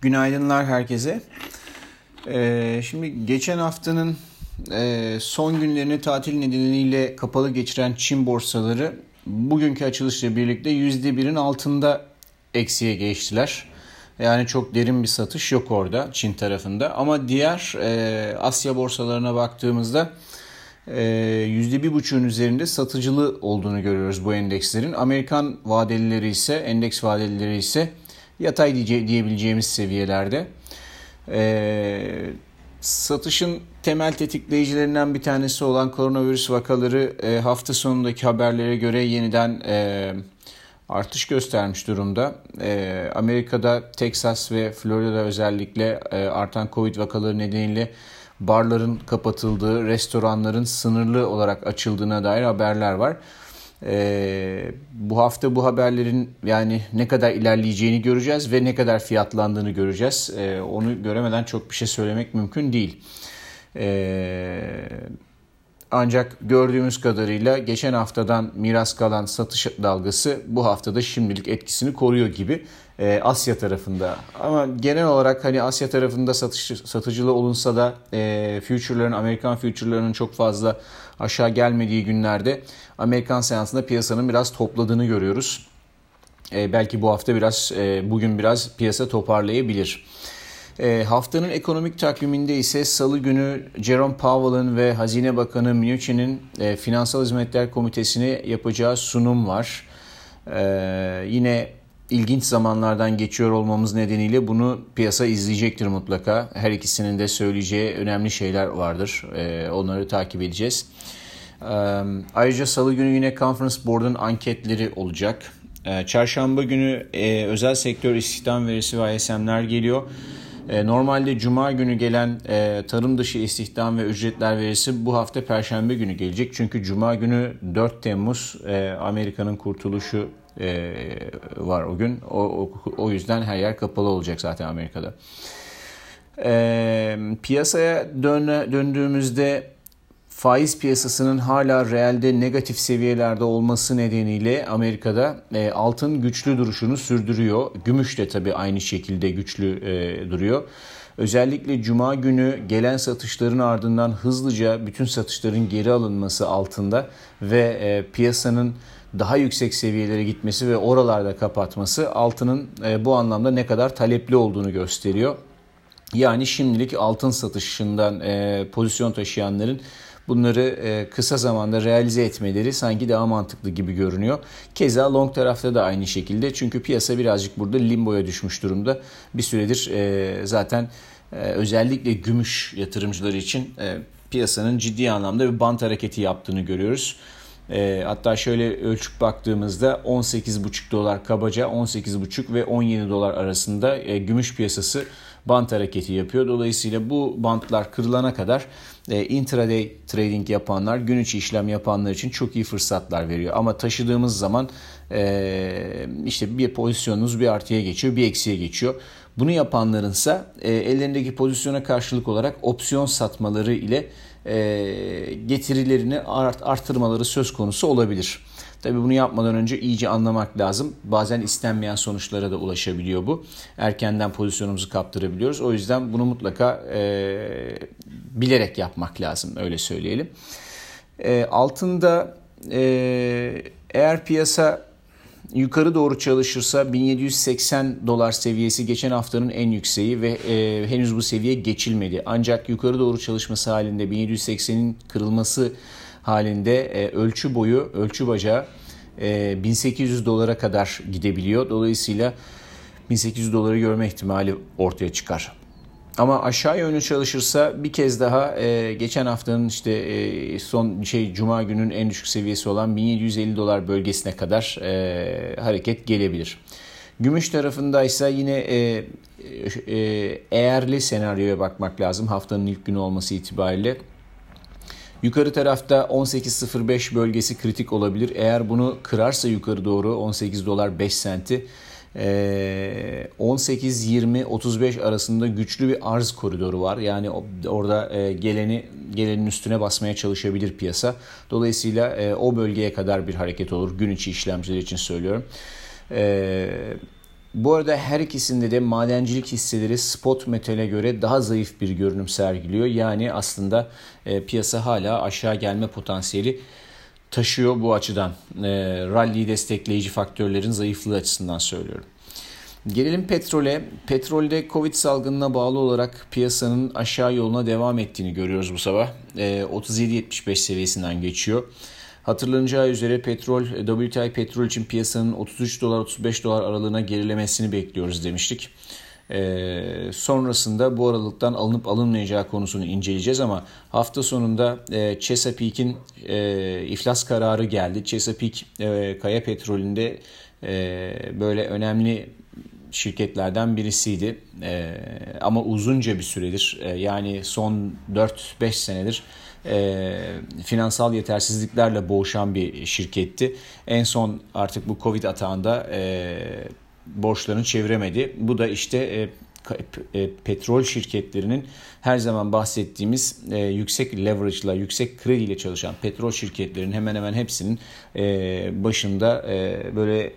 Günaydınlar herkese. Ee, şimdi geçen haftanın e, son günlerini tatil nedeniyle kapalı geçiren Çin borsaları bugünkü açılışla birlikte %1'in altında eksiye geçtiler. Yani çok derin bir satış yok orada Çin tarafında. Ama diğer e, Asya borsalarına baktığımızda e, %1,5'ün üzerinde satıcılı olduğunu görüyoruz bu endekslerin. Amerikan vadelileri ise, endeks vadelileri ise yatay diye, diyebileceğimiz seviyelerde. E, satışın temel tetikleyicilerinden bir tanesi olan koronavirüs vakaları e, hafta sonundaki haberlere göre yeniden e, artış göstermiş durumda. E, Amerika'da Texas ve Florida özellikle e, artan Covid vakaları nedeniyle barların kapatıldığı, restoranların sınırlı olarak açıldığına dair haberler var. Ee, bu hafta bu haberlerin yani ne kadar ilerleyeceğini göreceğiz ve ne kadar fiyatlandığını göreceğiz. Ee, onu göremeden çok bir şey söylemek mümkün değil. Ee, ancak gördüğümüz kadarıyla geçen haftadan miras kalan satış dalgası bu haftada şimdilik etkisini koruyor gibi e, Asya tarafında. Ama genel olarak hani Asya tarafında satış, satıcılı olunsa da e, future'ların, Amerikan future'larının çok fazla aşağı gelmediği günlerde Amerikan seansında piyasanın biraz topladığını görüyoruz. E, belki bu hafta biraz, e, bugün biraz piyasa toparlayabilir. E, haftanın ekonomik takviminde ise salı günü Jerome Powell'ın ve Hazine Bakanı Mnuchin'in e, Finansal Hizmetler Komitesi'ne yapacağı sunum var. E, yine ilginç zamanlardan geçiyor olmamız nedeniyle bunu piyasa izleyecektir mutlaka. Her ikisinin de söyleyeceği önemli şeyler vardır. E, onları takip edeceğiz. E, ayrıca salı günü yine Conference Board'un anketleri olacak. Çarşamba günü e, özel sektör istihdam verisi ve ISM'ler geliyor. E, normalde cuma günü gelen e, tarım dışı istihdam ve ücretler verisi bu hafta perşembe günü gelecek. Çünkü cuma günü 4 Temmuz e, Amerika'nın kurtuluşu var o gün. O, o, yüzden her yer kapalı olacak zaten Amerika'da. piyasaya dön, döndüğümüzde faiz piyasasının hala realde negatif seviyelerde olması nedeniyle Amerika'da e, altın güçlü duruşunu sürdürüyor. Gümüş de tabii aynı şekilde güçlü e, duruyor. Özellikle cuma günü gelen satışların ardından hızlıca bütün satışların geri alınması altında ve e, piyasanın daha yüksek seviyelere gitmesi ve oralarda kapatması altının e, bu anlamda ne kadar talepli olduğunu gösteriyor. Yani şimdilik altın satışından e, pozisyon taşıyanların bunları e, kısa zamanda realize etmeleri sanki daha mantıklı gibi görünüyor. Keza long tarafta da aynı şekilde çünkü piyasa birazcık burada limboya düşmüş durumda. Bir süredir e, zaten e, özellikle gümüş yatırımcıları için piyasanın ciddi anlamda bir bant hareketi yaptığını görüyoruz. E, hatta şöyle ölçüp baktığımızda 18,5 dolar kabaca 18,5 ve 17 dolar arasında e, gümüş piyasası bant hareketi yapıyor. Dolayısıyla bu bantlar kırılana kadar e, intraday trading yapanlar, gün içi işlem yapanlar için çok iyi fırsatlar veriyor. Ama taşıdığımız zaman e, işte bir pozisyonunuz bir artıya geçiyor, bir eksiye geçiyor. Bunu yapanlarınsa e, ellerindeki pozisyona karşılık olarak opsiyon satmaları ile e, getirilerini art, artırmaları söz konusu olabilir. Tabii bunu yapmadan önce iyice anlamak lazım. Bazen istenmeyen sonuçlara da ulaşabiliyor bu. Erkenden pozisyonumuzu kaptırabiliyoruz. O yüzden bunu mutlaka e, bilerek yapmak lazım öyle söyleyelim. E, altında e, eğer piyasa yukarı doğru çalışırsa 1780 dolar seviyesi geçen haftanın en yükseği ve e, henüz bu seviye geçilmedi. Ancak yukarı doğru çalışması halinde 1780'in kırılması halinde e, ölçü boyu, ölçü bacağı e, 1800 dolara kadar gidebiliyor. Dolayısıyla 1800 doları görme ihtimali ortaya çıkar. Ama aşağı yönlü çalışırsa bir kez daha e, geçen haftanın işte e, son şey cuma günün en düşük seviyesi olan 1750 dolar bölgesine kadar e, hareket gelebilir. Gümüş tarafındaysa yine e, e, eğerli senaryoya bakmak lazım haftanın ilk günü olması itibariyle. Yukarı tarafta 18.05 bölgesi kritik olabilir. Eğer bunu kırarsa yukarı doğru 18 dolar 5 senti 18-20-35 ee, arasında güçlü bir arz koridoru var. Yani orada e, geleni gelenin üstüne basmaya çalışabilir piyasa. Dolayısıyla e, o bölgeye kadar bir hareket olur. Gün içi işlemciler için söylüyorum. Ee, bu arada her ikisinde de madencilik hisseleri spot metale göre daha zayıf bir görünüm sergiliyor. Yani aslında e, piyasa hala aşağı gelme potansiyeli taşıyor bu açıdan. E, rally'yi destekleyici faktörlerin zayıflığı açısından söylüyorum. Gelelim petrole. Petrolde Covid salgınına bağlı olarak piyasanın aşağı yoluna devam ettiğini görüyoruz bu sabah. E, 37.75 seviyesinden geçiyor. Hatırlanacağı üzere petrol, WTI petrol için piyasanın 33 dolar 35 dolar aralığına gerilemesini bekliyoruz demiştik. Ee, sonrasında bu aralıktan alınıp alınmayacağı konusunu inceleyeceğiz ama hafta sonunda e, Chesapeake'in e, iflas kararı geldi. Chesapeake e, kaya petrolünde e, böyle önemli şirketlerden birisiydi. E, ama uzunca bir süredir e, yani son 4-5 senedir e, finansal yetersizliklerle boğuşan bir şirketti. En son artık bu Covid atağında e, borçlarını çeviremedi. Bu da işte e, e, petrol şirketlerinin her zaman bahsettiğimiz e, yüksek leverage ile yüksek kredi ile çalışan petrol şirketlerinin hemen hemen hepsinin e, başında e, böyle e,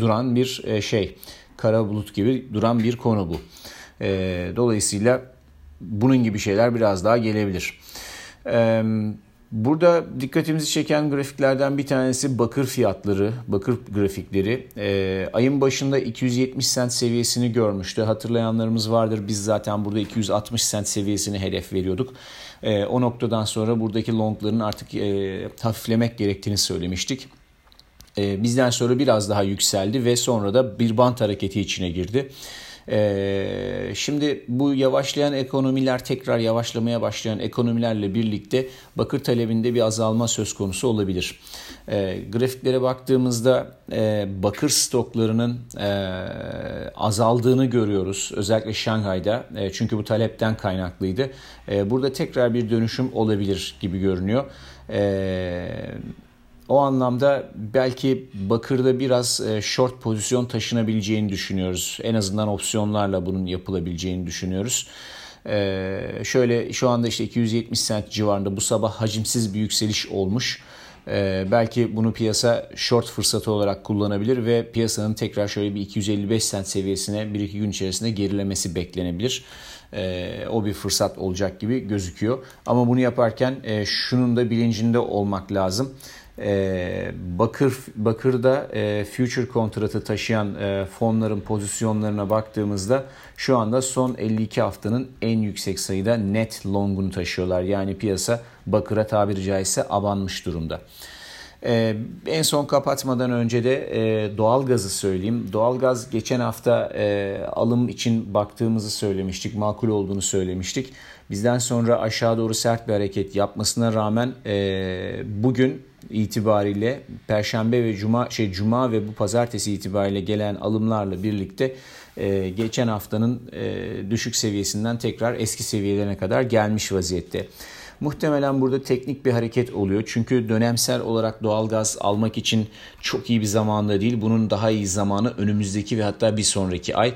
duran bir e, şey kara bulut gibi duran bir konu bu. E, dolayısıyla bunun gibi şeyler biraz daha gelebilir. Burada dikkatimizi çeken grafiklerden bir tanesi bakır fiyatları, bakır grafikleri. ayın başında 270 sent seviyesini görmüştü. Hatırlayanlarımız vardır. Biz zaten burada 260 sent seviyesini hedef veriyorduk. o noktadan sonra buradaki longların artık hafiflemek gerektiğini söylemiştik. Bizden sonra biraz daha yükseldi ve sonra da bir bant hareketi içine girdi. Ee, şimdi bu yavaşlayan ekonomiler tekrar yavaşlamaya başlayan ekonomilerle birlikte bakır talebinde bir azalma söz konusu olabilir. Ee, grafiklere baktığımızda e, bakır stoklarının e, azaldığını görüyoruz. Özellikle Şanghay'da e, çünkü bu talepten kaynaklıydı. E, burada tekrar bir dönüşüm olabilir gibi görünüyor. Evet o anlamda belki Bakır'da biraz e, short pozisyon taşınabileceğini düşünüyoruz. En azından opsiyonlarla bunun yapılabileceğini düşünüyoruz. Ee, şöyle şu anda işte 270 sent civarında bu sabah hacimsiz bir yükseliş olmuş. Ee, belki bunu piyasa short fırsatı olarak kullanabilir ve piyasanın tekrar şöyle bir 255 sent seviyesine 1-2 gün içerisinde gerilemesi beklenebilir. Ee, o bir fırsat olacak gibi gözüküyor. Ama bunu yaparken e, şunun da bilincinde olmak lazım. E, bakır Bakır'da e, future kontratı taşıyan e, fonların pozisyonlarına baktığımızda şu anda son 52 haftanın en yüksek sayıda net longunu taşıyorlar. Yani piyasa Bakır'a tabiri caizse abanmış durumda. Ee, en son kapatmadan önce de e, doğalgazı söyleyeyim. Doğalgaz geçen hafta e, alım için baktığımızı söylemiştik, makul olduğunu söylemiştik. Bizden sonra aşağı doğru sert bir hareket yapmasına rağmen e, bugün itibariyle Perşembe ve Cuma şey Cuma ve bu Pazartesi itibariyle gelen alımlarla birlikte e, geçen haftanın e, düşük seviyesinden tekrar eski seviyelerine kadar gelmiş vaziyette. Muhtemelen burada teknik bir hareket oluyor. Çünkü dönemsel olarak doğalgaz almak için çok iyi bir zamanda değil. Bunun daha iyi zamanı önümüzdeki ve hatta bir sonraki ay.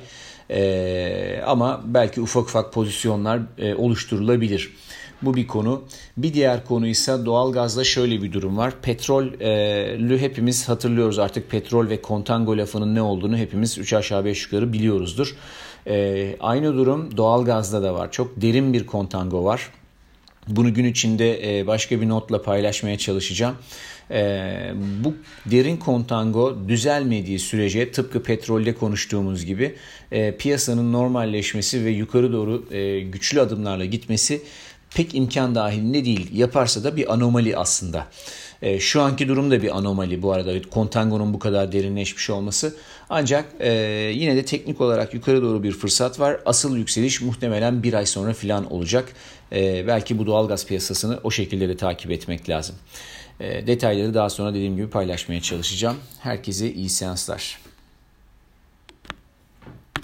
Ee, ama belki ufak ufak pozisyonlar e, oluşturulabilir. Bu bir konu. Bir diğer konu ise doğalgazda şöyle bir durum var. Petrollü hepimiz hatırlıyoruz artık petrol ve kontango lafının ne olduğunu hepimiz 3 aşağı 5 yukarı biliyoruzdur. Ee, aynı durum doğalgazda da var. Çok derin bir kontango var. Bunu gün içinde e, başka bir notla paylaşmaya çalışacağım. E, bu derin kontango düzelmediği sürece tıpkı petrolde konuştuğumuz gibi e, piyasanın normalleşmesi ve yukarı doğru güçlü adımlarla gitmesi pek imkan dahilinde değil. Yaparsa da bir anomali aslında. E, şu anki durum da bir anomali bu arada. Kontangonun bu kadar derinleşmiş olması. Ancak e, yine de teknik olarak yukarı doğru bir fırsat var. Asıl yükseliş muhtemelen bir ay sonra filan olacak. E, belki bu doğal gaz piyasasını o şekilde de takip etmek lazım. E, detayları daha sonra dediğim gibi paylaşmaya çalışacağım. Herkese iyi seanslar.